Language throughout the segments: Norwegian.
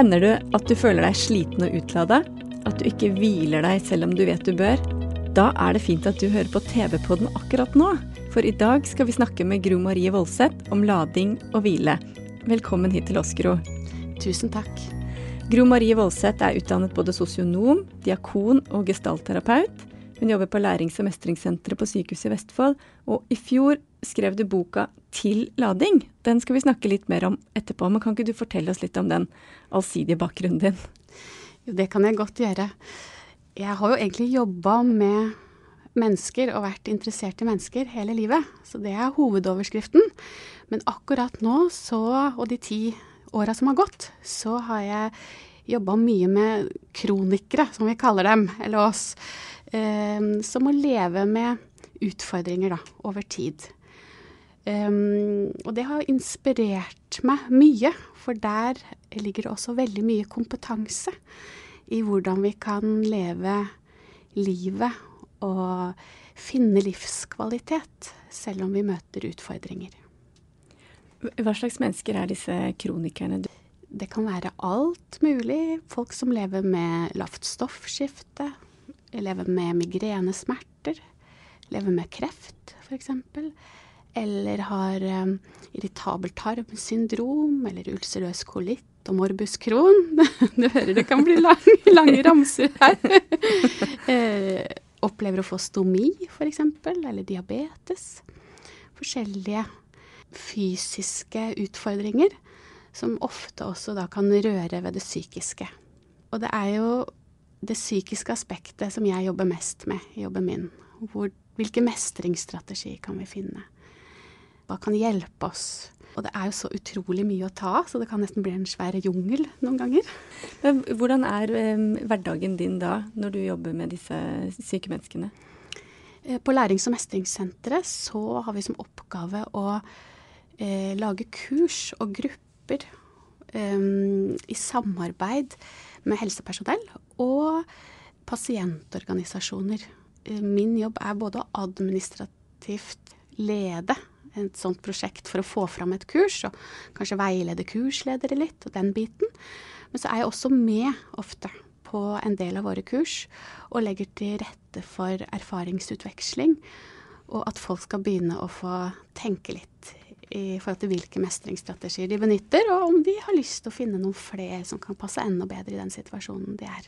Hender det at du føler deg sliten og utlada? At du ikke hviler deg selv om du vet du bør? Da er det fint at du hører på TV-podden akkurat nå, for i dag skal vi snakke med Gro Marie Voldseth om lading og hvile. Velkommen hit til oss, Gro. Tusen takk. Gro Marie Voldseth er utdannet både sosionom, diakon og gestaltterapeut. Hun jobber på lærings- og mestringssenteret på Sykehuset i Vestfold, og i fjor skrev du boka Til lading. Den skal vi snakke litt mer om etterpå, men kan ikke du fortelle oss litt om den allsidige bakgrunnen din? Jo, det kan jeg godt gjøre. Jeg har jo egentlig jobba med mennesker og vært interessert i mennesker hele livet, så det er hovedoverskriften. Men akkurat nå, så, og de ti åra som har gått, så har jeg jobba mye med kronikere, som vi kaller dem, eller oss, eh, som må leve med utfordringer da, over tid. Um, og det har inspirert meg mye, for der ligger det også veldig mye kompetanse i hvordan vi kan leve livet og finne livskvalitet selv om vi møter utfordringer. Hva slags mennesker er disse kronikerne? Det kan være alt mulig. Folk som lever med lavt stoffskifte, lever med migrenesmerter, lever med kreft f.eks. Eller har um, irritabel tarmsyndrom, eller ulcerøs kolitt og morbus Crohn. Du hører det kan bli lang, lange ramser her. eh, opplever å få stomi f.eks., eller diabetes. Forskjellige fysiske utfordringer som ofte også da kan røre ved det psykiske. Og det er jo det psykiske aspektet som jeg jobber mest med i jobben min. Hvor, hvilke mestringsstrategier kan vi finne? Hva kan hjelpe oss? Og det er jo så utrolig mye å ta av, så det kan nesten bli en svær jungel noen ganger. Men hvordan er eh, hverdagen din da, når du jobber med disse syke menneskene? Eh, På Lærings- og mestringssenteret så har vi som oppgave å eh, lage kurs og grupper eh, i samarbeid med helsepersonell og pasientorganisasjoner. Eh, Min jobb er både å administrativt lede et sånt prosjekt for å få fram et kurs, og kanskje veilede kursledere litt, og den biten. Men så er jeg også med ofte på en del av våre kurs og legger til rette for erfaringsutveksling, og at folk skal begynne å få tenke litt i forhold til hvilke mestringsstrategier de benytter, og om de har lyst til å finne noen flere som kan passe enda bedre i den situasjonen de er.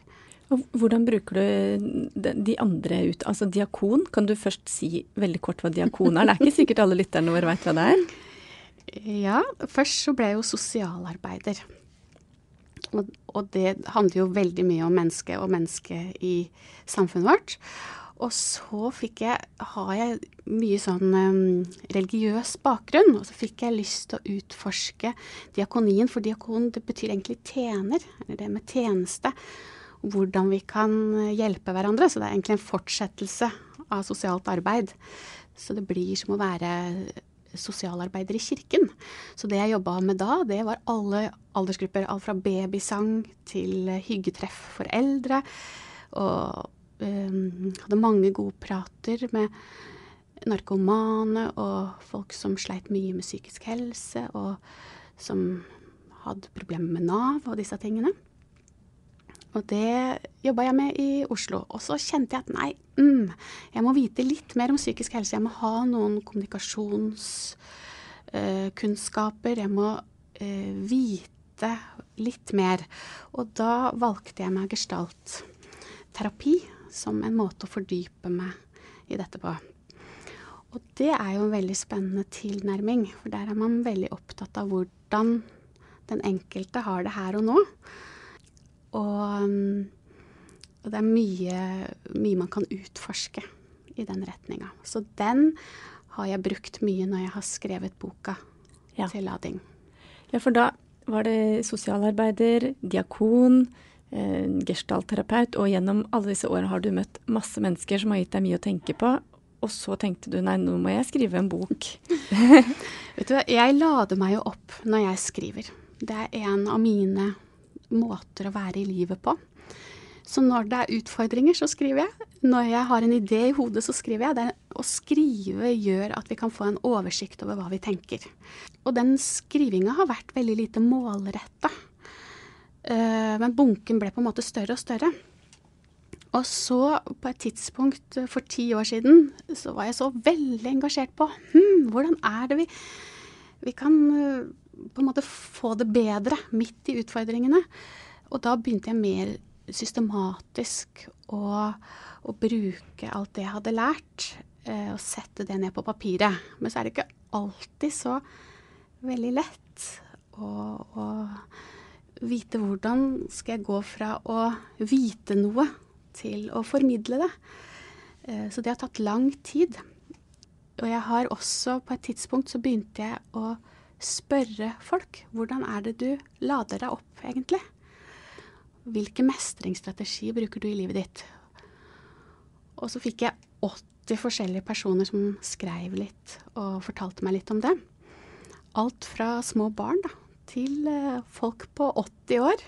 Hvordan bruker du de andre ut? Altså diakon, kan du først si veldig kort hva diakon er? Det er ikke sikkert alle lytterne våre veit hva det er. Ja, først så ble jeg jo sosialarbeider. Og, og det handler jo veldig mye om mennesket og mennesket i samfunnet vårt. Og så fikk jeg, har jeg mye sånn um, religiøs bakgrunn, og så fikk jeg lyst til å utforske diakonien, for diakon det betyr egentlig tjener, eller det med tjeneste. Hvordan vi kan hjelpe hverandre. Så det er egentlig en fortsettelse av sosialt arbeid. Så det blir som å være sosialarbeider i kirken. Så det jeg jobba med da, det var alle aldersgrupper. Alt fra babysang til hyggetreff for eldre. Og um, hadde mange gode prater med narkomane og folk som sleit mye med psykisk helse, og som hadde problemer med Nav og disse tingene. Og det jobba jeg med i Oslo. Og så kjente jeg at nei, mm, jeg må vite litt mer om psykisk helse. Jeg må ha noen kommunikasjonskunnskaper. jeg må eh, vite litt mer. Og da valgte jeg meg gestaltterapi som en måte å fordype meg i dette på. Og det er jo en veldig spennende tilnærming, for der er man veldig opptatt av hvordan den enkelte har det her og nå. Og, um, og det er mye, mye man kan utforske i den retninga. Så den har jeg brukt mye når jeg har skrevet boka ja. til lading. Ja, for da var det sosialarbeider, diakon, eh, gestaltterapeut, og gjennom alle disse årene har du møtt masse mennesker som har gitt deg mye å tenke på. Og så tenkte du nei, nå må jeg skrive en bok. Vet du, Jeg lader meg jo opp når jeg skriver. Det er en av mine måter å være i livet på. Så når det er utfordringer, så skriver jeg. Når jeg har en idé i hodet, så skriver jeg. Det å skrive gjør at vi kan få en oversikt over hva vi tenker. Og den skrivinga har vært veldig lite målretta. Eh, men bunken ble på en måte større og større. Og så, på et tidspunkt for ti år siden, så var jeg så veldig engasjert på hm, hvordan er det vi, vi kan eh, på en måte få det bedre midt i utfordringene. Og da begynte jeg mer systematisk å, å bruke alt det jeg hadde lært, eh, og sette det ned på papiret. Men så er det ikke alltid så veldig lett å, å vite hvordan skal jeg gå fra å vite noe til å formidle det. Eh, så det har tatt lang tid. Og jeg har også på et tidspunkt så begynte jeg å spørre folk hvordan er det du lader deg opp, egentlig? Hvilke mestringsstrategier bruker du i livet ditt? Og så fikk jeg 80 forskjellige personer som skrev litt og fortalte meg litt om det. Alt fra små barn da, til eh, folk på 80 år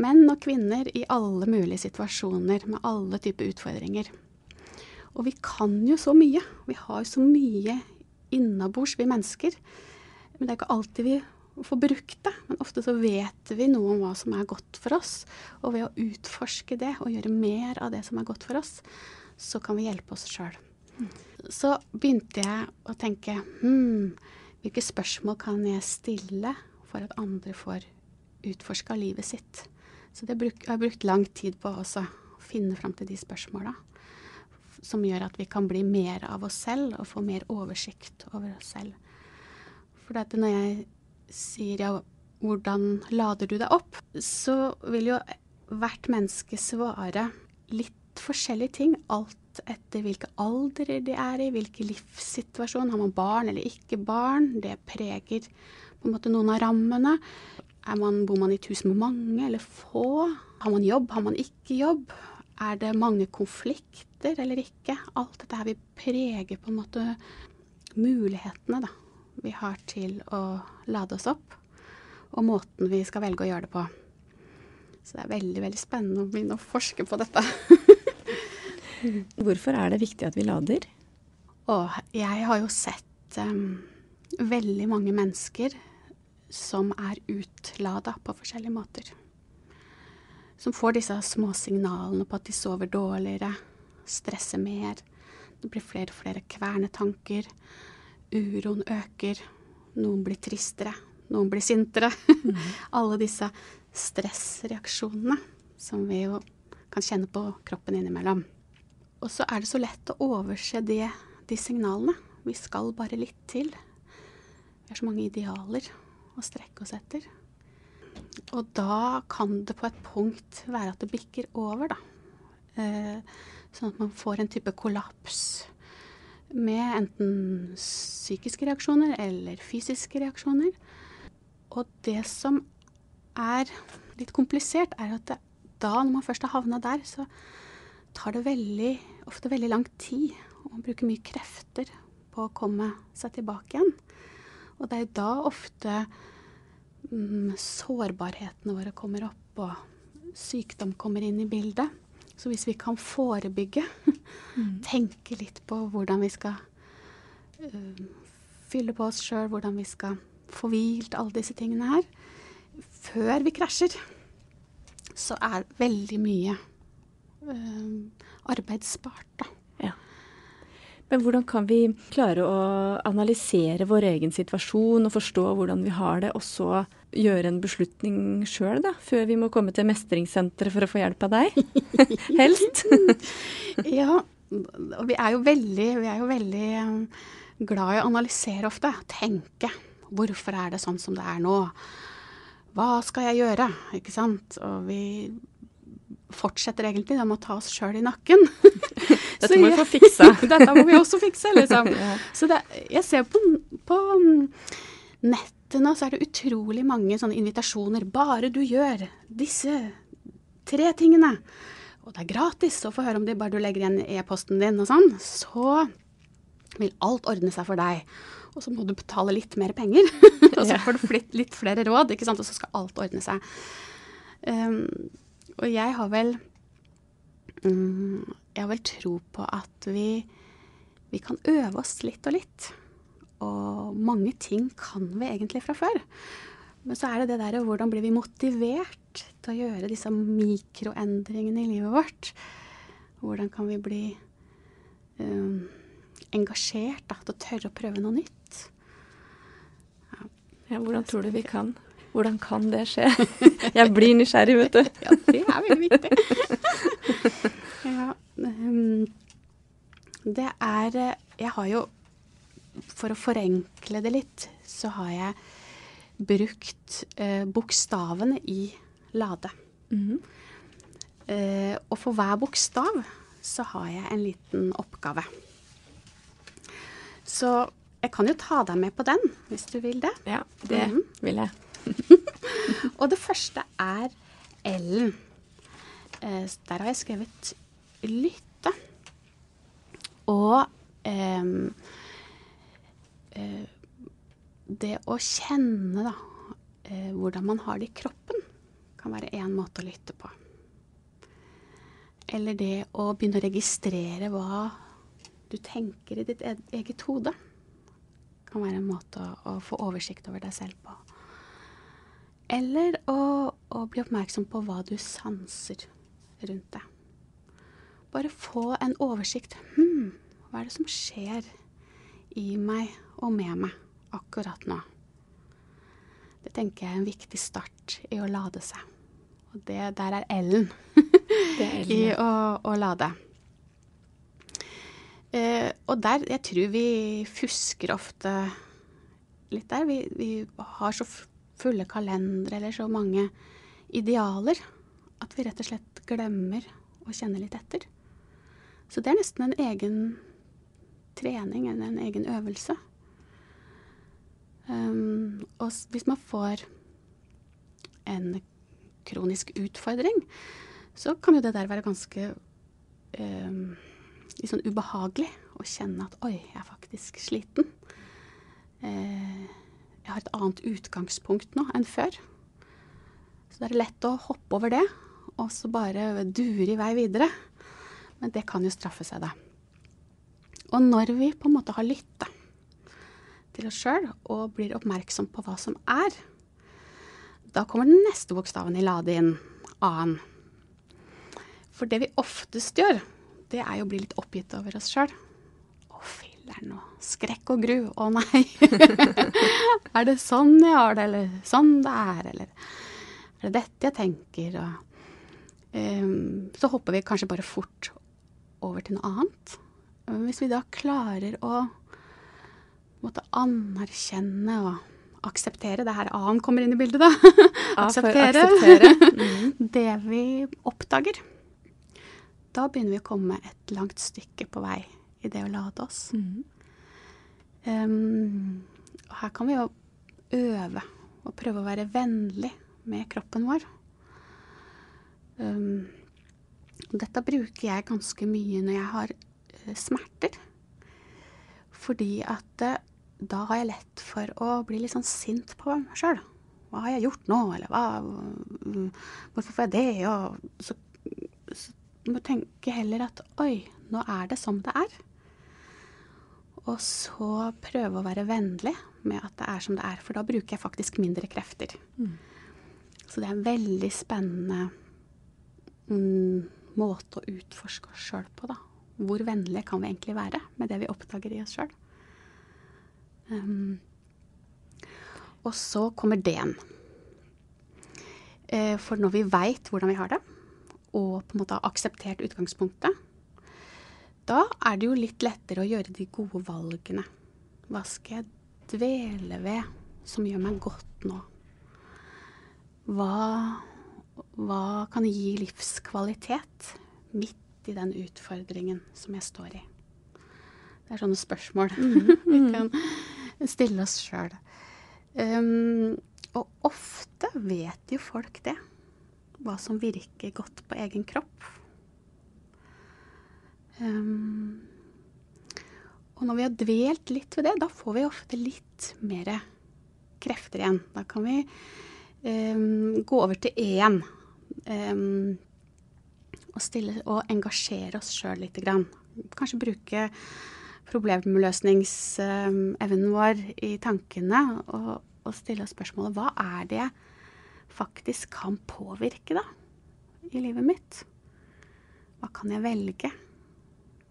menn og kvinner i alle mulige situasjoner med alle typer utfordringer. Og vi kan jo så mye. Vi har jo så mye innabords, vi mennesker. Men det er ikke alltid vi får brukt det. Men ofte så vet vi noe om hva som er godt for oss. Og ved å utforske det og gjøre mer av det som er godt for oss, så kan vi hjelpe oss sjøl. Så begynte jeg å tenke hmm, hvilke spørsmål kan jeg stille for at andre får utforska livet sitt? Så det bruk, jeg har brukt lang tid på å finne fram til de spørsmåla. Som gjør at vi kan bli mer av oss selv og få mer oversikt over oss selv. For når jeg sier ja, hvordan lader du deg opp, så vil jo hvert menneske svare litt forskjellige ting. Alt etter hvilke alder de er i, hvilken livssituasjon. Har man barn eller ikke barn? Det preger på en måte noen av rammene. Man, bor man i et hus med mange eller få? Har man jobb, har man ikke jobb? Er det mange konflikter eller ikke? Alt dette her vil prege på en måte mulighetene da, vi har til å lade oss opp, og måten vi skal velge å gjøre det på. Så det er veldig, veldig spennende å begynne å forske på dette. Hvorfor er det viktig at vi lader? Og jeg har jo sett um, veldig mange mennesker som er utlada på forskjellige måter. Som får disse små signalene på at de sover dårligere, stresser mer. Det blir flere og flere kvernetanker. Uroen øker. Noen blir tristere, noen blir sintere. Mm. Alle disse stressreaksjonene som vi jo kan kjenne på kroppen innimellom. Og så er det så lett å overse det, de signalene. Vi skal bare litt til. Vi har så mange idealer å strekke oss etter. Og da kan det på et punkt være at det bikker over, da. Eh, sånn at man får en type kollaps med enten psykiske reaksjoner eller fysiske reaksjoner. Og det som er litt komplisert, er at det, da, når man først har havna der, så tar det veldig, ofte veldig lang tid. Og bruker mye krefter på å komme seg tilbake igjen. Og det er da ofte mm, sårbarhetene våre kommer opp, og sykdom kommer inn i bildet. Så hvis vi kan forebygge, mm. tenke litt på hvordan vi skal uh, fylle på oss sjøl, hvordan vi skal få hvilt alle disse tingene her, før vi krasjer, så er veldig mye uh, arbeid spart, da. Men hvordan kan vi klare å analysere vår egen situasjon og forstå hvordan vi har det, og så gjøre en beslutning sjøl, da? Før vi må komme til mestringssenteret for å få hjelp av deg? Helst. ja, og vi er jo veldig, vi er jo veldig um, glad i å analysere ofte. Tenke. Hvorfor er det sånn som det er nå? Hva skal jeg gjøre? Ikke sant? Og vi fortsetter egentlig med å ta oss sjøl i nakken. Dette må vi få fiksa. Dette må vi også fikse, liksom. Så det, jeg ser på, på nettet nå, så er det utrolig mange sånne invitasjoner. Bare du gjør disse tre tingene, og det er gratis å få høre om det, bare du legger igjen e-posten din og sånn, så vil alt ordne seg for deg. Og så må du betale litt mer penger, og så får du litt flere råd, ikke sant? og så skal alt ordne seg. Um, og jeg har vel um, Jeg har vel tro på at vi, vi kan øve oss litt og litt. Og mange ting kan vi egentlig fra før. Men så er det det derre hvordan blir vi motivert til å gjøre disse mikroendringene i livet vårt? Hvordan kan vi bli um, engasjert da, til å tørre å prøve noe nytt? Ja, ja hvordan tror du vi kan? Hvordan kan det skje? Jeg blir nysgjerrig, vet du. ja, det er veldig viktig. ja, um, det er Jeg har jo For å forenkle det litt, så har jeg brukt eh, bokstavene i Lade. Mm -hmm. eh, og for hver bokstav så har jeg en liten oppgave. Så jeg kan jo ta deg med på den, hvis du vil det. Ja, det mm -hmm. vil jeg. og det første er L-en. Eh, der har jeg skrevet lytte. Og det å kjenne da, eh, hvordan man har det i kroppen, kan være én måte å lytte på. Eller det å begynne å registrere hva du tenker i ditt e-, eget hode, kan være en måte å, å få oversikt over deg selv på. Eller å, å bli oppmerksom på hva du sanser rundt deg. Bare få en oversikt. Hm, hva er det som skjer i meg og med meg? akkurat nå. Det tenker jeg er en viktig start i å lade seg. Og det, der er L-en i å, å lade. Uh, og der Jeg tror vi fusker ofte litt der. Vi, vi har så fulle kalendere eller så mange idealer at vi rett og slett glemmer å kjenne litt etter. Så det er nesten en egen trening eller en egen øvelse. Um, og hvis man får en kronisk utfordring, så kan jo det der være ganske um, litt sånn ubehagelig å kjenne at oi, jeg er faktisk sliten. Uh, jeg har et annet utgangspunkt nå enn før. Så det er lett å hoppe over det, og så bare dure i vei videre. Men det kan jo straffe seg, da. Og når vi på en måte har lytta til oss sjøl og blir oppmerksom på hva som er, da kommer den neste bokstaven i lade inn, A-en. For det vi oftest gjør, det er jo å bli litt oppgitt over oss sjøl. Å, filler'n og skrekk og gru. Å nei. er det sånn jeg har det, eller sånn det er, eller er det dette jeg tenker? Og um, så hopper vi kanskje bare fort over til noe annet. Hvis vi da klarer å måtte anerkjenne og akseptere. Det her A-en kommer inn i bildet, da. akseptere, akseptere. Mm. det vi oppdager. Da begynner vi å komme et langt stykke på vei i det å lade oss. Mm. Um, her kan vi jo øve og prøve å være vennlig med kroppen vår. Um, dette bruker jeg ganske mye når jeg har uh, smerter. Fordi at uh, da har jeg lett for å bli litt sånn sint på meg sjøl. Hva har jeg gjort nå, eller hva Hvorfor får jeg det? Og så, så må jeg heller at oi, nå er det som det er. Og så prøve å være vennlig med at det er som det er, for da bruker jeg faktisk mindre krefter. Mm. Så det er en veldig spennende mm, måte å utforske oss sjøl på, da. Hvor vennlige kan vi egentlig være med det vi oppdager i oss sjøl? Um, og så kommer D-en. Uh, for når vi veit hvordan vi har det, og på en måte har akseptert utgangspunktet, da er det jo litt lettere å gjøre de gode valgene. Hva skal jeg dvele ved som gjør meg godt nå? Hva, hva kan gi livskvalitet midt i den utfordringen som jeg står i? Det er sånne spørsmål vi kan stille oss sjøl. Um, og ofte vet jo folk det. Hva som virker godt på egen kropp. Um, og når vi har dvelt litt ved det, da får vi ofte litt mer krefter igjen. Da kan vi um, gå over til én um, og, og engasjere oss sjøl lite grann. Kanskje bruke problemløsningsevnen vår i tankene og, og stille oss spørsmålet hva er det jeg faktisk kan påvirke da, i livet mitt? Hva kan jeg velge?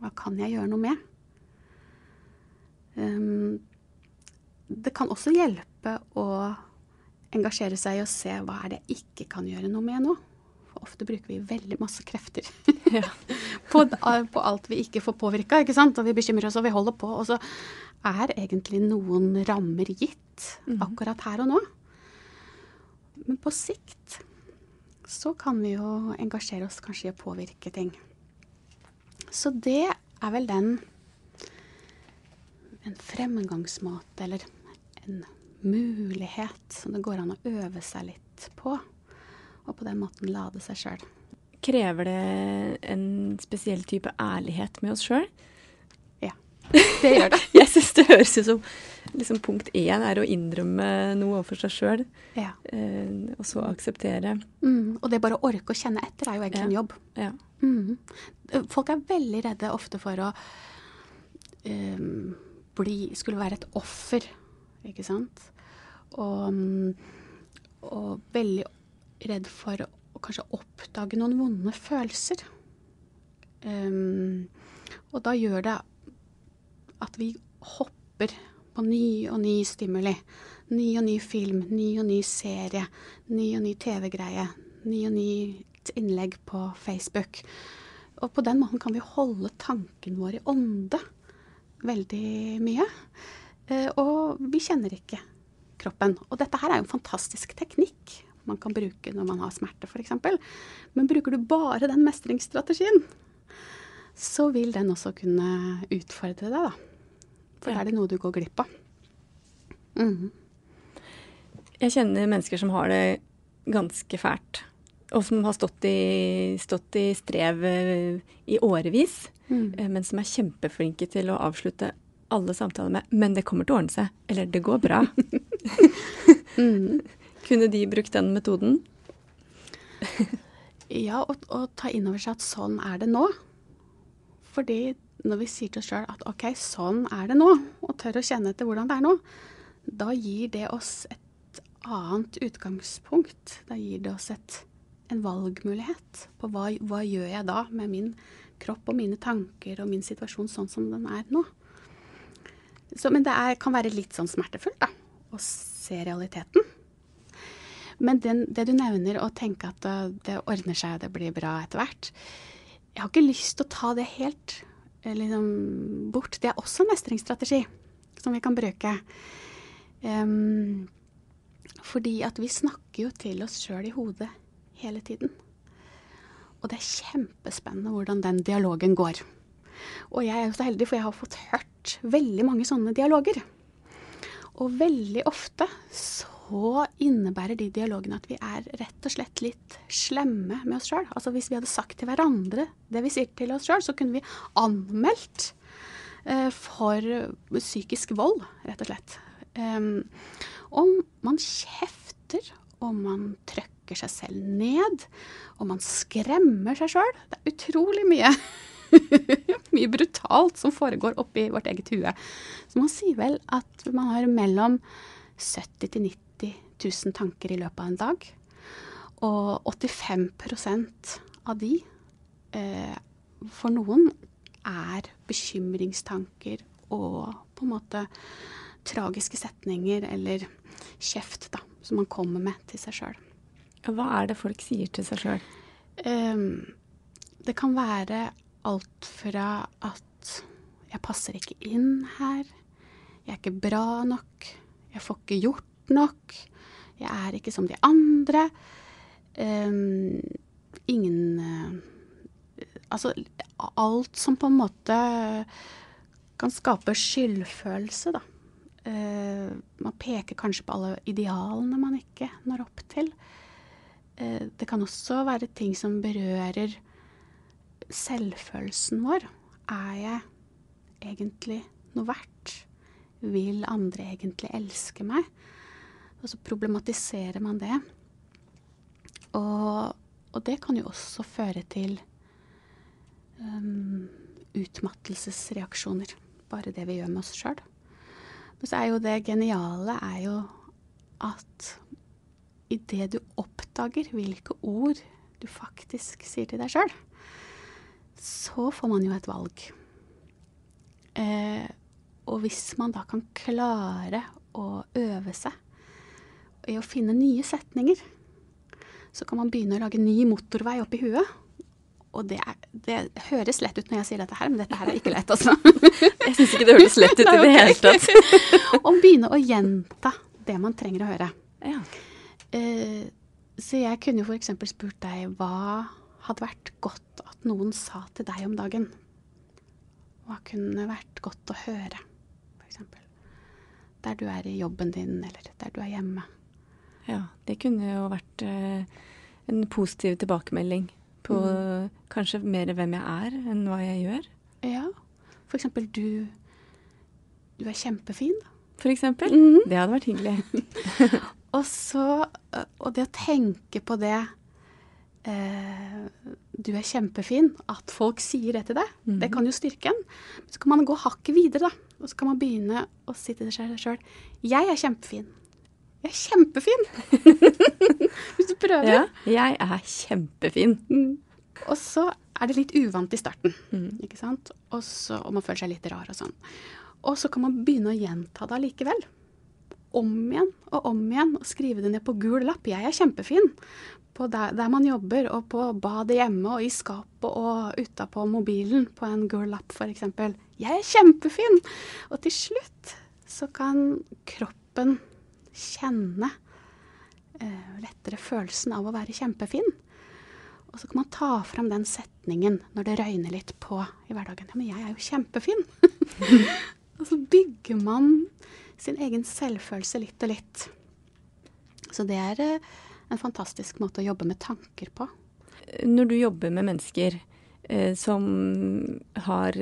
Hva kan jeg gjøre noe med? Um, det kan også hjelpe å engasjere seg i å se hva er det jeg ikke kan gjøre noe med nå. For ofte bruker vi veldig masse krefter ja. på, på, alt vi ikke får påvirka, ikke sant. Og vi bekymrer oss og vi holder på. Og så er egentlig noen rammer gitt mhm. akkurat her og nå. Men på sikt så kan vi jo engasjere oss kanskje i å påvirke ting. Så det er vel den en fremgangsmåte eller en mulighet som det går an å øve seg litt på. Og på den måten lade seg sjøl. Krever det en spesiell type ærlighet med oss sjøl? Ja, det gjør det. Jeg syns det høres ut som liksom punkt én er å innrømme noe overfor seg sjøl, ja. eh, og så akseptere. Mm, og det bare å orke å kjenne etter er jo egentlig ja. en jobb. Ja. Mm. Folk er veldig redde ofte for å um, bli Skulle være et offer, ikke sant? Og, og veldig redd for å kanskje oppdage noen vonde følelser. Um, og da gjør det at vi hopper på ny og ny stimuli. Ny og ny film, ny og ny serie, ny og ny TV-greie, ny og ny innlegg på Facebook. Og på den måten kan vi holde tanken vår i ånde veldig mye. Eh, og vi kjenner ikke kroppen. Og dette her er jo en fantastisk teknikk man kan bruke når man har smerte, f.eks. Men bruker du bare den mestringsstrategien, så vil den også kunne utfordre deg, da. For da er det noe du går glipp av. Mm. Jeg kjenner mennesker som har det ganske fælt. Og som har stått i, stått i strev eh, i årevis, mm. Eh, men som er kjempeflinke til å avslutte alle samtaler med 'men det kommer til å ordne seg', eller 'det går bra'. mm. Kunne de brukt den metoden? ja, og, og ta inn over seg at sånn er det nå. Fordi når vi sier til oss sjøl at OK, sånn er det nå, og tør å kjenne etter hvordan det er nå, da gir det oss et annet utgangspunkt. Da gir det oss et, en valgmulighet på hva, hva gjør jeg da med min kropp og mine tanker og min situasjon sånn som den er nå. Så, men det er, kan være litt sånn smertefullt da, å se realiteten. Men den, det du nevner, å tenke at det, det ordner seg og det blir bra etter hvert Jeg har ikke lyst til å ta det helt Eh, liksom bort. Det er også en mestringsstrategi som vi kan bruke. Um, fordi at vi snakker jo til oss sjøl i hodet hele tiden. Og det er kjempespennende hvordan den dialogen går. Og jeg er jo så heldig, for jeg har fått hørt veldig mange sånne dialoger. Og veldig ofte så så innebærer de dialogene at vi er rett og slett litt slemme med oss sjøl. Altså hvis vi hadde sagt til hverandre det vi sier til oss sjøl, så kunne vi anmeldt eh, for psykisk vold, rett og slett. Um, om man kjefter, om man trøkker seg selv ned, om man skremmer seg sjøl. Det er utrolig mye. mye brutalt som foregår oppi vårt eget hue. Så man sier vel at man har mellom 70 til 90 000 tanker i løpet av en dag. Og 85% av de, eh, for noen, er bekymringstanker og på en måte tragiske setninger eller kjeft da, som man kommer med til seg sjøl. Hva er det folk sier til seg sjøl? Um, det kan være alt fra at 'jeg passer ikke inn her', 'jeg er ikke bra nok', 'jeg får ikke gjort nok', jeg er ikke som de andre. Um, ingen uh, Altså alt som på en måte kan skape skyldfølelse, da. Uh, man peker kanskje på alle idealene man ikke når opp til. Uh, det kan også være ting som berører selvfølelsen vår. Er jeg egentlig noe verdt? Vil andre egentlig elske meg? Og så problematiserer man det. Og, og det kan jo også føre til um, utmattelsesreaksjoner. Bare det vi gjør med oss sjøl. Men så er jo det geniale er jo at idet du oppdager hvilke ord du faktisk sier til deg sjøl, så får man jo et valg. Eh, og hvis man da kan klare å øve seg i å finne nye setninger, så kan man begynne å lage ny motorvei oppi huet. Og det, er, det, høres lett ut når jeg sier dette her, men dette her er ikke lett, altså. jeg syns ikke det høres lett ut i det hele tatt. og begynne å gjenta det man trenger å høre. Ja. Eh, så jeg kunne jo f.eks. spurt deg hva hadde vært godt at noen sa til deg om dagen? Hva kunne vært godt å høre, f.eks.? Der du er i jobben din, eller der du er hjemme. Ja, det kunne jo vært eh, en positiv tilbakemelding på mm. kanskje mer hvem jeg er, enn hva jeg gjør. Ja. For eksempel du Du er kjempefin. For eksempel. Mm. Det hadde vært hyggelig. og så Og det å tenke på det eh, Du er kjempefin. At folk sier det til deg. Mm. Det kan jo styrke en. Så kan man gå hakket videre, da. Og så kan man begynne å si til seg sjøl Jeg er kjempefin. Jeg er kjempefin! Hvis du prøver. Ja, jeg er kjempefin. Mm. Og så er det litt uvant i starten, mm. ikke sant. Også, og man føler seg litt rar og sånn. Og så kan man begynne å gjenta det allikevel. Om igjen og om igjen, og skrive det ned på gul lapp. Jeg er kjempefin. På der, der man jobber, og på badet hjemme, og i skapet og utapå mobilen på en gul lapp, f.eks. Jeg er kjempefin! Og til slutt så kan kroppen kjenne eh, lettere følelsen av å være kjempefin. Og så kan man ta fram den setningen når det røyner litt på i hverdagen. Ja, men jeg er jo kjempefin! og så bygger man sin egen selvfølelse litt og litt. Så det er uh, en fantastisk måte å jobbe med tanker på. Når du jobber med mennesker eh, som har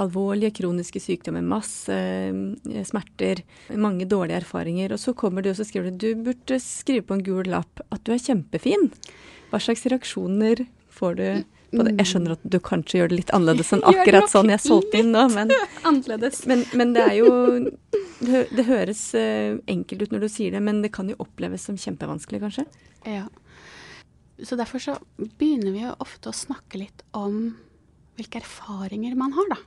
alvorlige kroniske sykdommer, masse eh, smerter, mange dårlige erfaringer. Og så kommer du og så skriver du du burde skrive på en gul lapp at du er kjempefin. Hva slags reaksjoner får du på det? Jeg skjønner at du kanskje gjør det litt annerledes enn akkurat sånn jeg solgte inn nå, men, men, men, det er jo Det høres eh, enkelt ut når du sier det, men det kan jo oppleves som kjempevanskelig, kanskje? Ja. Så derfor så begynner vi jo ofte å snakke litt om hvilke erfaringer man har, da.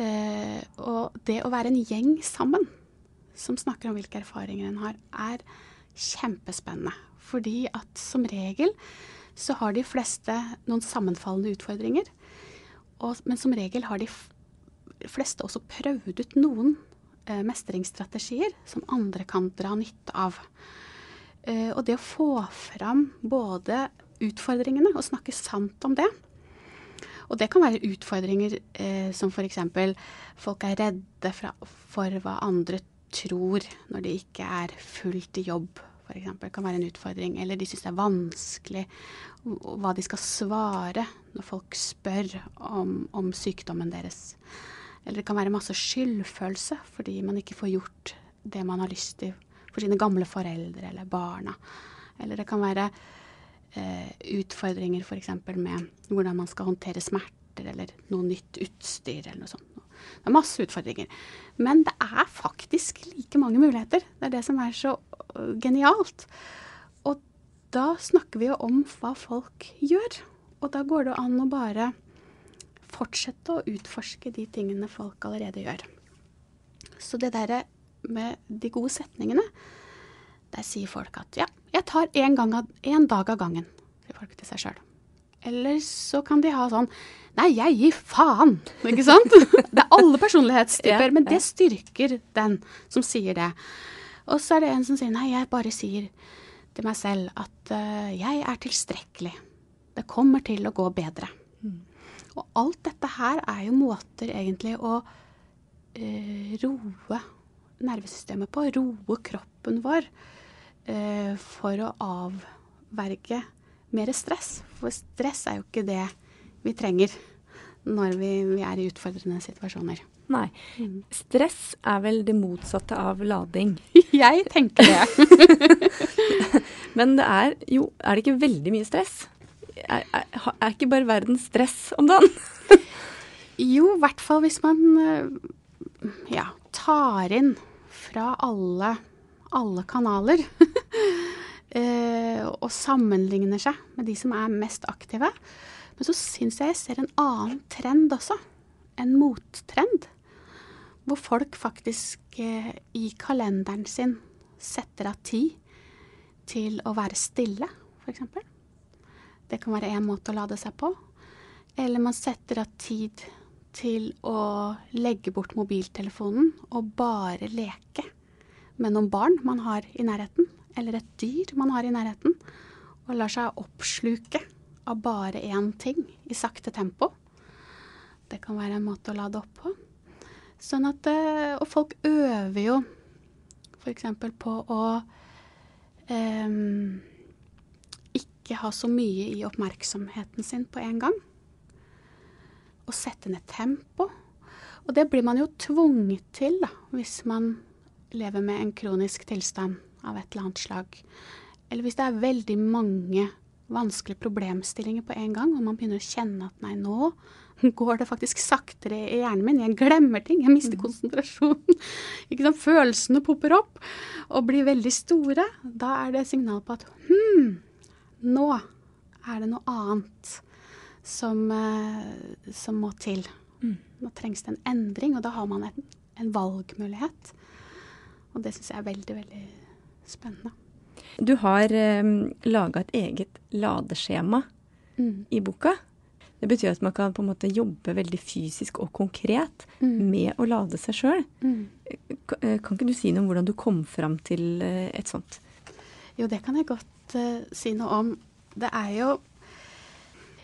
Uh, og det å være en gjeng sammen som snakker om hvilke erfaringer en har, er kjempespennende. Fordi at som regel så har de fleste noen sammenfallende utfordringer. Og, men som regel har de fleste også prøvd ut noen eh, mestringsstrategier som andre kan dra nytte av. Eh, og det å få fram både utfordringene og snakke sant om det, og det kan være utfordringer eh, som f.eks. folk er redde fra, for hva andre tror når de ikke er fullt i jobb, f.eks. Kan være en utfordring. Eller de syns det er vanskelig hva de skal svare når folk spør om, om sykdommen deres. Eller det kan være masse skyldfølelse fordi man ikke får gjort det man har lyst til for sine gamle foreldre eller barna. Eller det kan være eh, utfordringer f.eks. med hvordan man skal håndtere smerter eller noe nytt utstyr eller noe sånt. Det er masse utfordringer. Men det er faktisk like mange muligheter. Det er det som er så øh, genialt. Og da snakker vi jo om hva folk gjør. Og da går det an å bare fortsette å utforske de tingene folk allerede gjør. Så det derre med de gode setningene, der sier folk at ja, jeg tar én dag av gangen, sier folk til seg sjøl. Eller så kan de ha sånn Nei, jeg gir faen! Ikke sant? Det er alle personlighetstyper, men det styrker den som sier det. Og så er det en som sier nei, jeg bare sier til meg selv at uh, jeg er tilstrekkelig. Det kommer til å gå bedre. Mm. Og alt dette her er jo måter egentlig å uh, roe nervesystemet på, roe kroppen vår, uh, for å avverge mer stress. For stress er jo ikke det vi trenger når vi, vi er i utfordrende situasjoner. Nei. Stress er vel det motsatte av lading. Jeg tenker det. Men det er jo Er det ikke veldig mye stress? Er, er, er ikke bare verden stress om dagen? jo, i hvert fall hvis man eh, ja, tar inn fra alle, alle kanaler. eh, og sammenligner seg med de som er mest aktive. Men så syns jeg jeg ser en annen trend også. En mottrend hvor folk faktisk eh, i kalenderen sin setter av tid til å være stille, f.eks. Det kan være én måte å lade seg på. Eller man setter av tid til å legge bort mobiltelefonen og bare leke med noen barn man har i nærheten, eller et dyr man har i nærheten, og lar seg oppsluke av bare én ting i sakte tempo. Det kan være en måte å lade opp på. Sånn at, eh, og folk øver jo f.eks. på å eh, ikke ha så mye i oppmerksomheten sin på en gang. Og sette ned tempo. Og det blir man jo tvunget til da, hvis man lever med en kronisk tilstand av et eller annet slag. Eller hvis det er veldig mange vanskelige problemstillinger på en gang, og man begynner å kjenne at nei, nå går det faktisk saktere i hjernen min. Jeg glemmer ting. Jeg mister mm. konsentrasjonen. Ikke sant? Følelsene popper opp og blir veldig store. Da er det signal på at hm, nå er det noe annet som, uh, som må til. Mm. Nå trengs det en endring, og da har man en, en valgmulighet. Og det syns jeg er veldig, veldig spennende. Du har um, laga et eget ladeskjema mm. i boka. Det betyr at man kan på en måte jobbe veldig fysisk og konkret mm. med å lade seg sjøl. Mm. Eh, kan ikke du si noe om hvordan du kom fram til eh, et sånt? Jo, det kan jeg godt uh, si noe om. Det er jo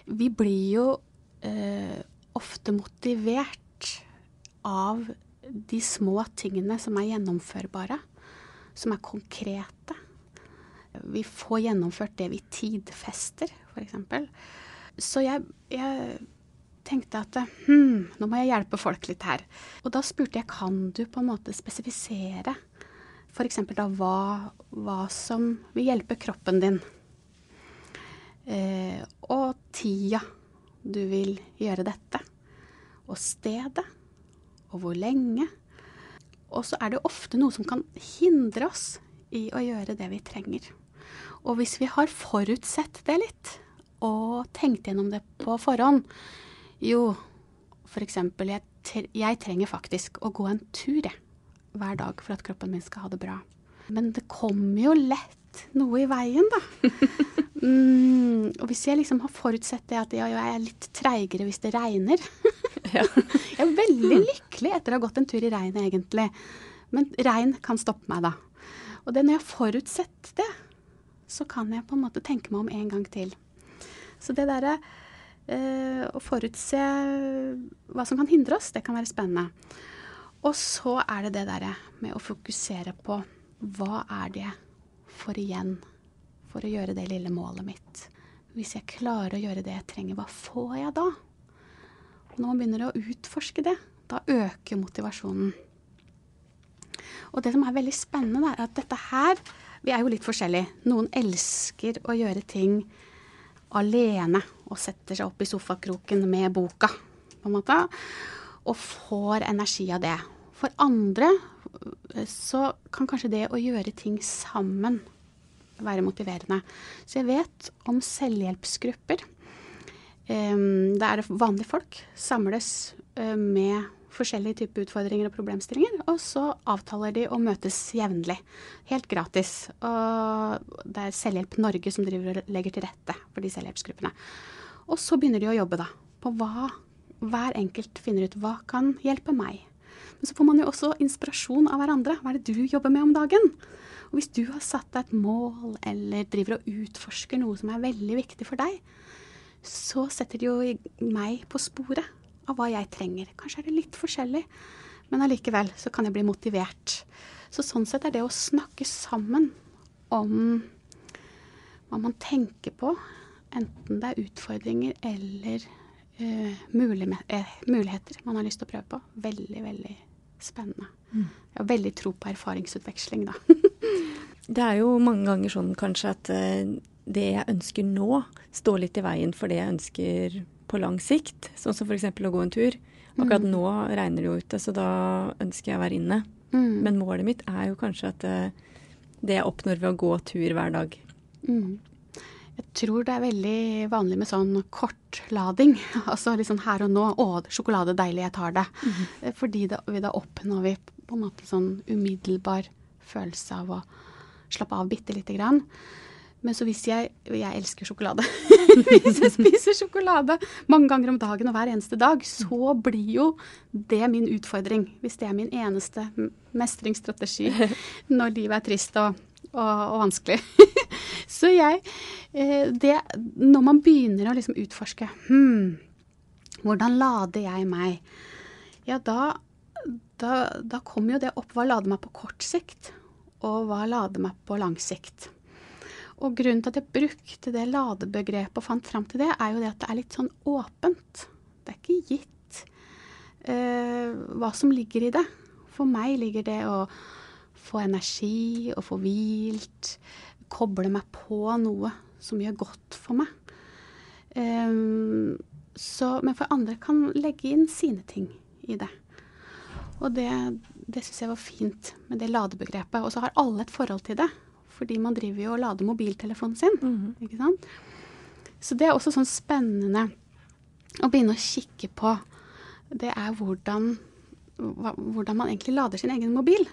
Vi blir jo uh, ofte motivert av de små tingene som er gjennomførbare, som er konkrete. Vi får gjennomført det vi tidfester, f.eks. Så jeg, jeg tenkte at hm, nå må jeg hjelpe folk litt her. Og da spurte jeg kan du på en måte spesifisere f.eks. da hva, hva, som vil hjelpe kroppen din. Eh, og tida du vil gjøre dette. Og stedet. Og hvor lenge. Og så er det ofte noe som kan hindre oss i å gjøre det vi trenger. Og hvis vi har forutsett det litt, og tenkt gjennom det på forhånd. Jo, f.eks. Jeg, jeg trenger faktisk å gå en tur jeg, hver dag for at kroppen min skal ha det bra. Men det kommer jo lett noe i veien, da. Mm, og hvis jeg liksom har forutsett det at ja, jeg er litt treigere hvis det regner Jeg er veldig lykkelig etter å ha gått en tur i regnet, egentlig. Men regn kan stoppe meg, da. Og det når jeg har forutsett det, så kan jeg på en måte tenke meg om en gang til. Så det derre eh, å forutse hva som kan hindre oss, det kan være spennende. Og så er det det derre med å fokusere på hva er det for igjen for å gjøre det lille målet mitt. Hvis jeg klarer å gjøre det jeg trenger, hva får jeg da? Når man begynner å utforske det, da øker motivasjonen. Og det som er veldig spennende, er at dette her Vi er jo litt forskjellige. Noen elsker å gjøre ting alene og setter seg opp i sofakroken med boka, på en måte, og får energi av det. For andre eh, så kan kanskje det å gjøre ting sammen være motiverende. Så jeg vet om selvhjelpsgrupper. Um, der vanlige folk samles uh, med forskjellige typer utfordringer og problemstillinger. Og så avtaler de å møtes jevnlig. Helt gratis. Og det er Selvhjelp Norge som driver og legger til rette for de selvhjelpsgruppene. Og så begynner de å jobbe da, på hva hver enkelt finner ut hva kan hjelpe meg. Men så får man jo også inspirasjon av hverandre. Hva er det du jobber med om dagen? Og hvis du har satt deg et mål eller driver og utforsker noe som er veldig viktig for deg, så setter de jo meg på sporet av hva jeg trenger. Kanskje er det litt forskjellig, men allikevel så kan jeg bli motivert. Så sånn sett er det å snakke sammen om hva man tenker på, enten det er utfordringer eller uh, muligheter man har lyst til å prøve på, veldig, veldig spennende. Mm. Jeg har veldig tro på erfaringsutveksling, da. det er jo mange ganger sånn kanskje at uh, det jeg ønsker nå, står litt i veien for det jeg ønsker på lang sikt. Sånn som f.eks. å gå en tur. Akkurat mm. nå regner det jo ute, så da ønsker jeg å være inne. Mm. Men målet mitt er jo kanskje at uh, det jeg oppnår ved å gå tur hver dag. Mm. Jeg tror det er veldig vanlig med sånn kortlading. Altså liksom her og nå. Å, sjokolade, deilig, jeg tar det. Mm. Fordi da, da oppnår vi på en måte sånn umiddelbar følelse av å slappe av bitte lite grann. Men så hvis jeg Jeg elsker sjokolade. hvis jeg spiser sjokolade mange ganger om dagen og hver eneste dag, så blir jo det min utfordring. Hvis det er min eneste mestringsstrategi når livet er trist og, og, og vanskelig. så jeg eh, det, Når man begynner å liksom utforske hmm, hvordan lader jeg meg? Ja, da, da, da kommer jo det opp. Hva lader meg på kort sikt? Og hva lader meg på lang sikt? Og grunnen til at jeg brukte det ladebegrepet og fant fram til det, er jo det at det er litt sånn åpent. Det er ikke gitt uh, hva som ligger i det. For meg ligger det å få energi og få hvilt. Koble meg på noe som gjør godt for meg. Um, så, men for andre kan legge inn sine ting i det. Og det, det syns jeg var fint med det ladebegrepet. Og så har alle et forhold til det. Fordi man driver jo og lader mobiltelefonen sin. Mm. ikke sant? Så det er også sånn spennende å begynne å kikke på. Det er hvordan, hvordan man egentlig lader sin egen mobil.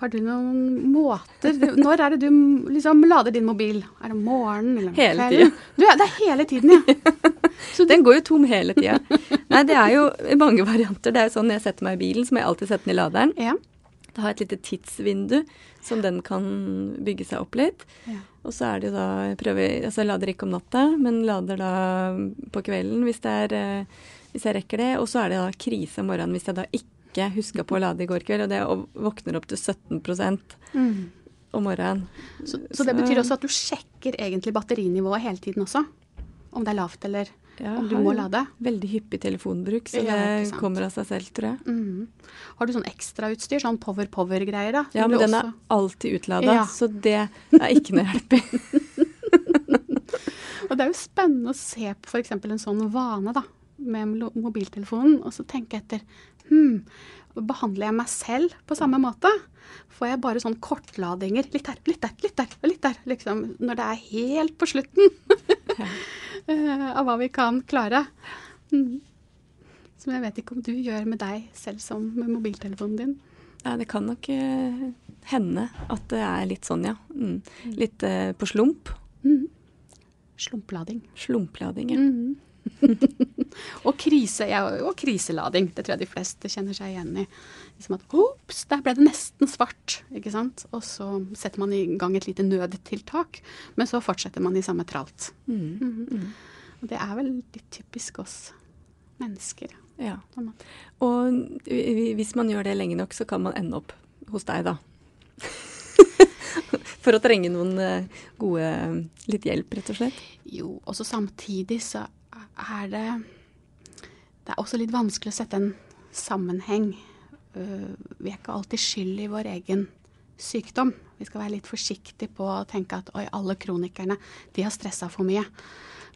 Har du noen måter Når er det du liksom lader din mobil? Er det morgenen eller Hele tida. Det er hele tiden, ja. Så Den går jo tom hele tida. Nei, det er jo mange varianter. Det er jo sånn når jeg setter meg i bilen, så må jeg alltid sette den i laderen. Ja. Det har et lite tidsvindu som den kan bygge seg opp litt. Ja. Og så er det jo da prøver, altså lader ikke om natta, men lader da på kvelden hvis, er, eh, hvis jeg rekker det. Og så er det da krise om morgenen hvis jeg da ikke huska på å lade i går kveld, og det våkner opp til 17 mm. om morgenen. Så, så, det betyr også at du sjekker egentlig batterinivået hele tiden også? Om det er lavt eller ja, om du må lade? Veldig hyppig telefonbruk, så ja, det kommer av seg selv, tror jeg. Mm. Har du sånn ekstrautstyr, sånn power-power-greier, da? Ja, men den også... er alltid utlada, ja. så det er ikke noe hjelp i. og det er jo spennende å se på f.eks. en sånn vane, da, med mobiltelefonen, og så tenke etter Hm, behandler jeg meg selv på samme måte? Får jeg bare sånn kortladinger? Litt der, litt der, litt der, litt der. Liksom, når det er helt på slutten. Eh, av hva vi kan klare. Mm. Som jeg vet ikke om du gjør med deg selv som med mobiltelefonen din. Nei, det kan nok uh, hende at det er litt sånn, ja. Mm. mm. Litt uh, på slump. Mm. Slumplading. Slumplading, ja. Mm. og, krise, ja, og kriselading. Det tror jeg de fleste kjenner seg igjen i. Liksom at ops, der ble det nesten svart. ikke sant? Og så setter man i gang et lite nødtiltak, men så fortsetter man i samme tralt. Mm. Mm -hmm. Og det er vel litt typisk oss mennesker. Ja. Og hvis man gjør det lenge nok, så kan man ende opp hos deg, da. For å trenge noen eh, gode Litt hjelp, rett og slett? Jo, og så samtidig så er det Det er også litt vanskelig å sette en sammenheng. Uh, vi er ikke alltid skyld i vår egen sykdom. Vi skal være litt forsiktige på å tenke at oi, alle kronikerne de har stressa for mye.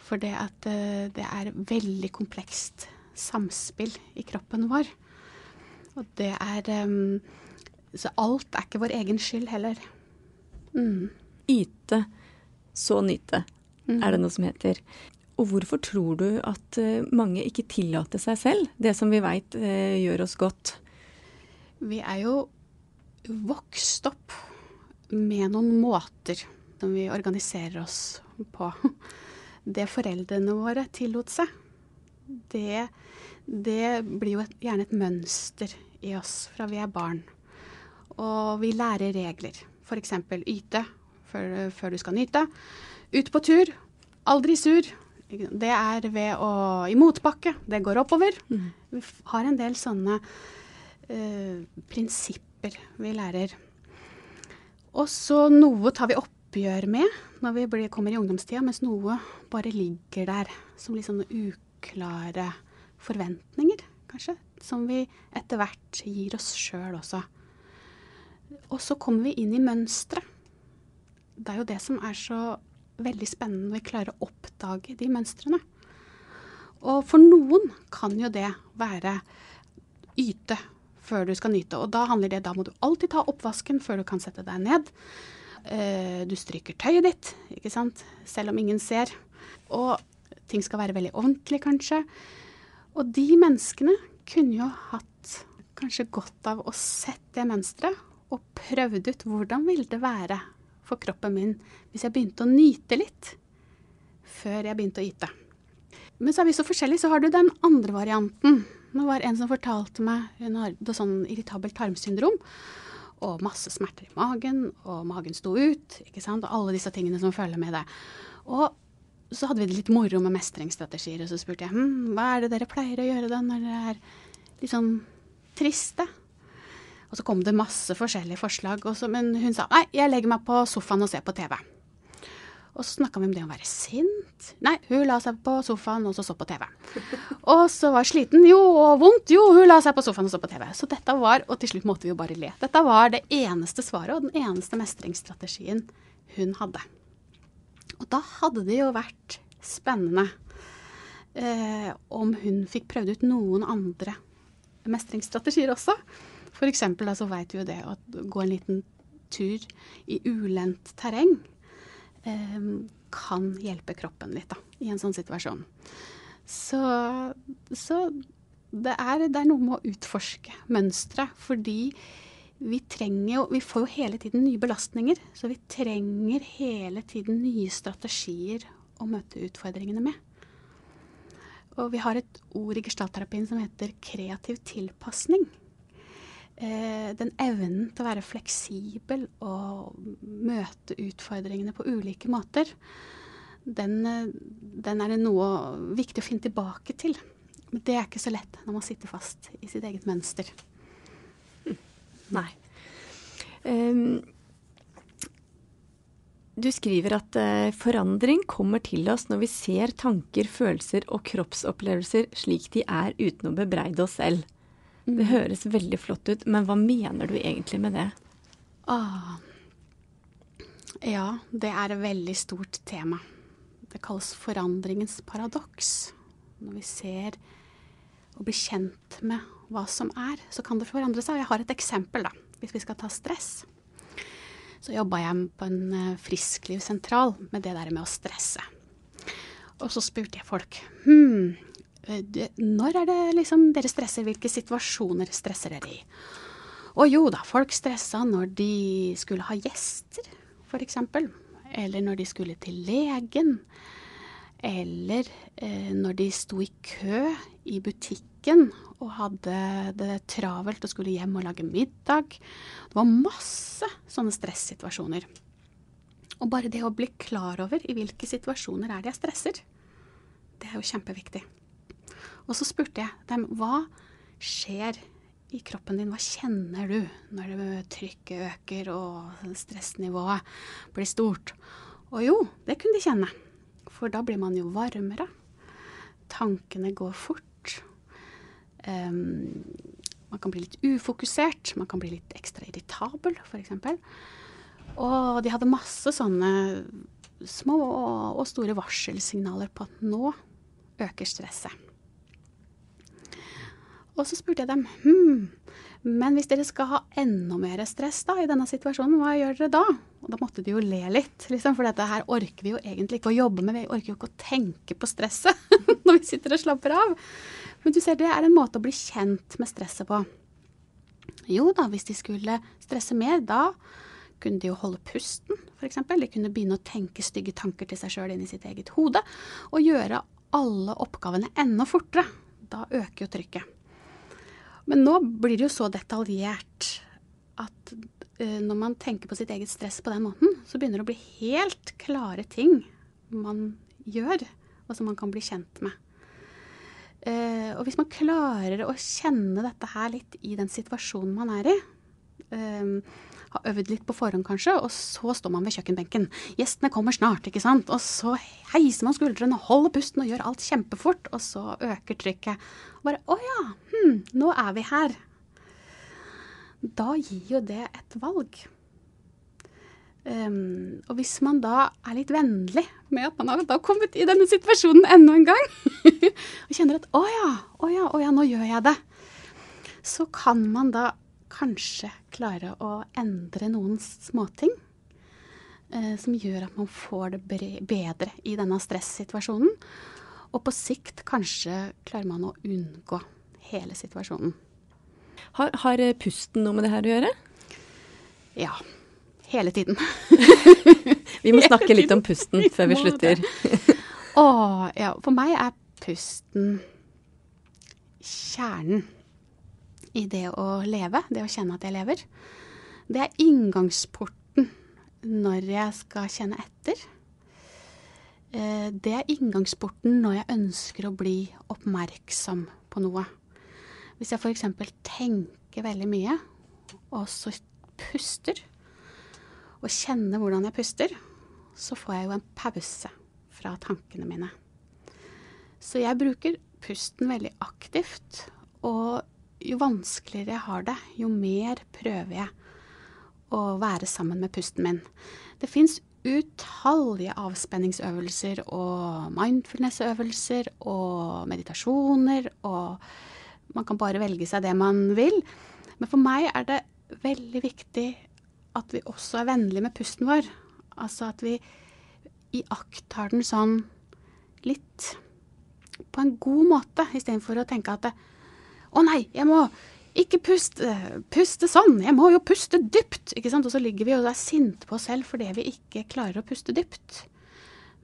For det at uh, det er veldig komplekst samspill i kroppen vår. Og det er um, Så alt er ikke vår egen skyld heller. Mm. Yte, så nyte, mm. er det noe som heter. Og hvorfor tror du at eh, mange ikke tillater seg selv det som vi veit eh, gjør oss godt? Vi er jo vokst opp med noen måter som vi organiserer oss på. Det foreldrene våre tillot seg, det, det blir jo et, gjerne et mønster i oss fra vi er barn. Og vi lærer regler. F.eks. yte før, før du skal nyte. Ut på tur. Aldri sur Det er ved å I motbakke. Det går oppover. Mm. Vi har en del sånne uh, prinsipper vi lærer. Og så noe tar vi oppgjør med når vi blir, kommer i ungdomstida, mens noe bare ligger der som litt sånne uklare forventninger, kanskje. Som vi etter hvert gir oss sjøl også. Og så kommer vi inn i mønstre. Det er jo det som er så veldig spennende når vi klarer å oppdage de mønstrene. Og for noen kan jo det være yte før du skal nyte. Og da handler det, da må du alltid ta oppvasken før du kan sette deg ned. Uh, du stryker tøyet ditt, ikke sant. Selv om ingen ser. Og ting skal være veldig ordentlig, kanskje. Og de menneskene kunne jo hatt kanskje godt av å sett det mønsteret og prøvd ut hvordan ville det være for kroppen min hvis jeg begynte å nyte litt før jeg begynte å yte. Men så er vi så forskjellige, så har du den andre varianten. Det var en som fortalte meg hun hadde sånn irritabelt tarmsyndrom. Og masse smerter i magen, og magen sto ut. ikke sant? Og alle disse tingene som følger med det. Og så hadde vi det litt moro med mestringsstrategier, og så spurte jeg hm, hva er det dere pleier å gjøre da når dere er litt sånn triste? Og så kom det masse forskjellige forslag, så, men hun sa nei, jeg legger meg på sofaen og ser på TV. Og så snakka vi om det å være sint. Nei, hun la seg på sofaen og så så på TV. Og så var sliten. Jo, og vondt. Jo, hun la seg på sofaen og så på TV. Så dette var, og til slutt måtte vi jo bare le. Dette var det eneste svaret og den eneste mestringsstrategien hun hadde. Og da hadde det jo vært spennende eh, om hun fikk prøvd ut noen andre mestringsstrategier også. Eksempel så vet vi jo det å gå en liten tur i ulendt terreng eh, kan hjelpe kroppen litt da, i en sånn situasjon. Så, så det, er, det er noe med å utforske mønstre, fordi vi trenger jo Vi får jo hele tiden nye belastninger, så vi trenger hele tiden nye strategier å møte utfordringene med. Og vi har et ord i gestaltterapien som heter kreativ tilpasning. Eh, den evnen til å være fleksibel og møte utfordringene på ulike måter, den, eh, den er det noe viktig å finne tilbake til. Men det er ikke så lett når man sitter fast i sitt eget mønster. Nei. Um, du skriver at uh, forandring kommer til oss når vi ser tanker, følelser og kroppsopplevelser slik de er, uten å bebreide oss selv. Det høres veldig flott ut, men hva mener du egentlig med det? Ah. Ja, det er et veldig stort tema. Det kalles forandringens paradoks. Når vi ser og blir kjent med hva som er, så kan det forandre seg. Jeg har et eksempel, da. Hvis vi skal ta stress. Så jobba jeg på en eh, frisklivssentral med det der med å stresse. Og så spurte jeg folk hm, når er det liksom dere stresser? Hvilke situasjoner stresser dere i? Og jo da, folk stressa når de skulle ha gjester, f.eks. Eller når de skulle til legen. Eller eh, når de sto i kø i butikken og hadde det travelt og skulle hjem og lage middag. Det var masse sånne stressituasjoner. Og bare det å bli klar over i hvilke situasjoner er det jeg stresser, det er jo kjempeviktig. Og så spurte jeg dem hva skjer i kroppen din, hva kjenner du når trykket øker og stressnivået blir stort? Og jo, det kunne de kjenne. For da blir man jo varmere. Tankene går fort. Um, man kan bli litt ufokusert. Man kan bli litt ekstra irritabel, f.eks. Og de hadde masse sånne små og store varselsignaler på at nå øker stresset. Og så spurte jeg dem hm, men hvis dere skal ha enda mer stress da i denne situasjonen, hva gjør dere da? Og da måtte de jo le litt, liksom, for dette her orker vi jo egentlig ikke å jobbe med. Vi orker jo ikke å tenke på stresset når vi sitter og slapper av. Men du ser, det er en måte å bli kjent med stresset på. Jo da, hvis de skulle stresse mer, da kunne de jo holde pusten, f.eks. De kunne begynne å tenke stygge tanker til seg sjøl inn i sitt eget hode, og gjøre alle oppgavene enda fortere. Da øker jo trykket. Men nå blir det jo så detaljert at uh, når man tenker på sitt eget stress på den måten, så begynner det å bli helt klare ting man gjør og som man kan bli kjent med. Uh, og hvis man klarer å kjenne dette her litt i den situasjonen man er i, um, har øvd litt på forhånd kanskje, og så står man ved kjøkkenbenken. Gjestene kommer snart, ikke sant. Og så heiser man skuldrene, holder pusten og gjør alt kjempefort, og så øker trykket. Og bare å ja, hm, nå er vi her. Da gir jo det et valg. Um, og hvis man da er litt vennlig med at man har kommet i denne situasjonen enda en gang, og kjenner at 'å ja, å ja, å ja, nå gjør jeg det', så kan man da kanskje klare å endre noen småting uh, som gjør at man får det bedre i denne stressituasjonen. Og på sikt kanskje klarer man å unngå hele situasjonen. Har, har pusten noe med det her å gjøre? Ja. Hele tiden. vi må snakke litt om pusten før vi slutter. Å, ja. For meg er pusten kjernen i det å leve, det å kjenne at jeg lever. Det er inngangsporten når jeg skal kjenne etter. Eh, det er inngangsporten når jeg ønsker å bli oppmerksom på noe. Hvis jeg f.eks. tenker veldig mye, og så puster, og kjenner hvordan jeg puster, så får jeg jo en pause fra tankene mine. Så jeg bruker pusten veldig aktivt. Og jo vanskeligere jeg har det, jo mer prøver jeg å være sammen med pusten min. Det fins utallige avspenningsøvelser og mindfulness-øvelser og meditasjoner, og man kan bare velge seg det man vil. Men for meg er det veldig viktig at vi også er vennlige med pusten vår. Altså at vi iakttar den sånn litt på en god måte, istedenfor å tenke at å nei, jeg må ikke puste, puste sånn, jeg må jo puste dypt. ikke sant? Og så ligger vi og er sinte på oss selv fordi vi ikke klarer å puste dypt.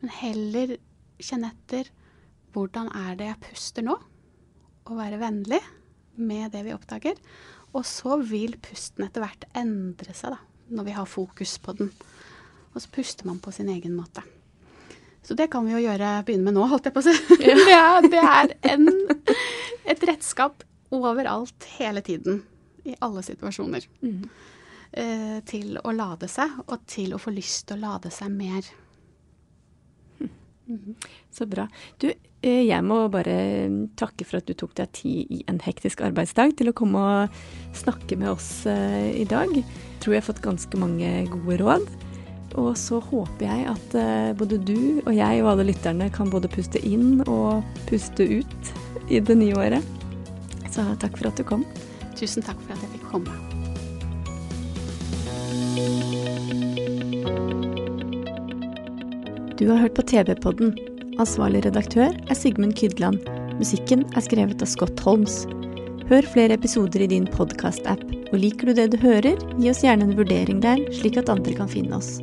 Men heller kjenne etter hvordan er det jeg puster nå, og være vennlig med det vi oppdager. Og så vil pusten etter hvert endre seg, da når vi har fokus på den. Og så puster man på sin egen måte. Så det kan vi jo gjøre, begynne med nå, holdt jeg på å si. Ja. det er en, et redskap overalt hele tiden. I alle situasjoner. Mm. Eh, til å lade seg, og til å få lyst til å lade seg mer. Mm. Så bra. Du, eh, jeg må bare takke for at du tok deg tid i en hektisk arbeidsdag til å komme og snakke med oss eh, i dag Jeg tror jeg har fått ganske mange gode råd. Og så håper jeg at både du og jeg og alle lytterne kan både puste inn og puste ut i det nye året. Så takk for at du kom. Tusen takk for at jeg fikk komme. Du har hørt på TV-podden. Ansvarlig redaktør er Sigmund Kydland. Musikken er skrevet av Scott Holmes. Hør flere episoder i din podkast-app, og liker du det du hører, gi oss gjerne en vurdering der, slik at andre kan finne oss.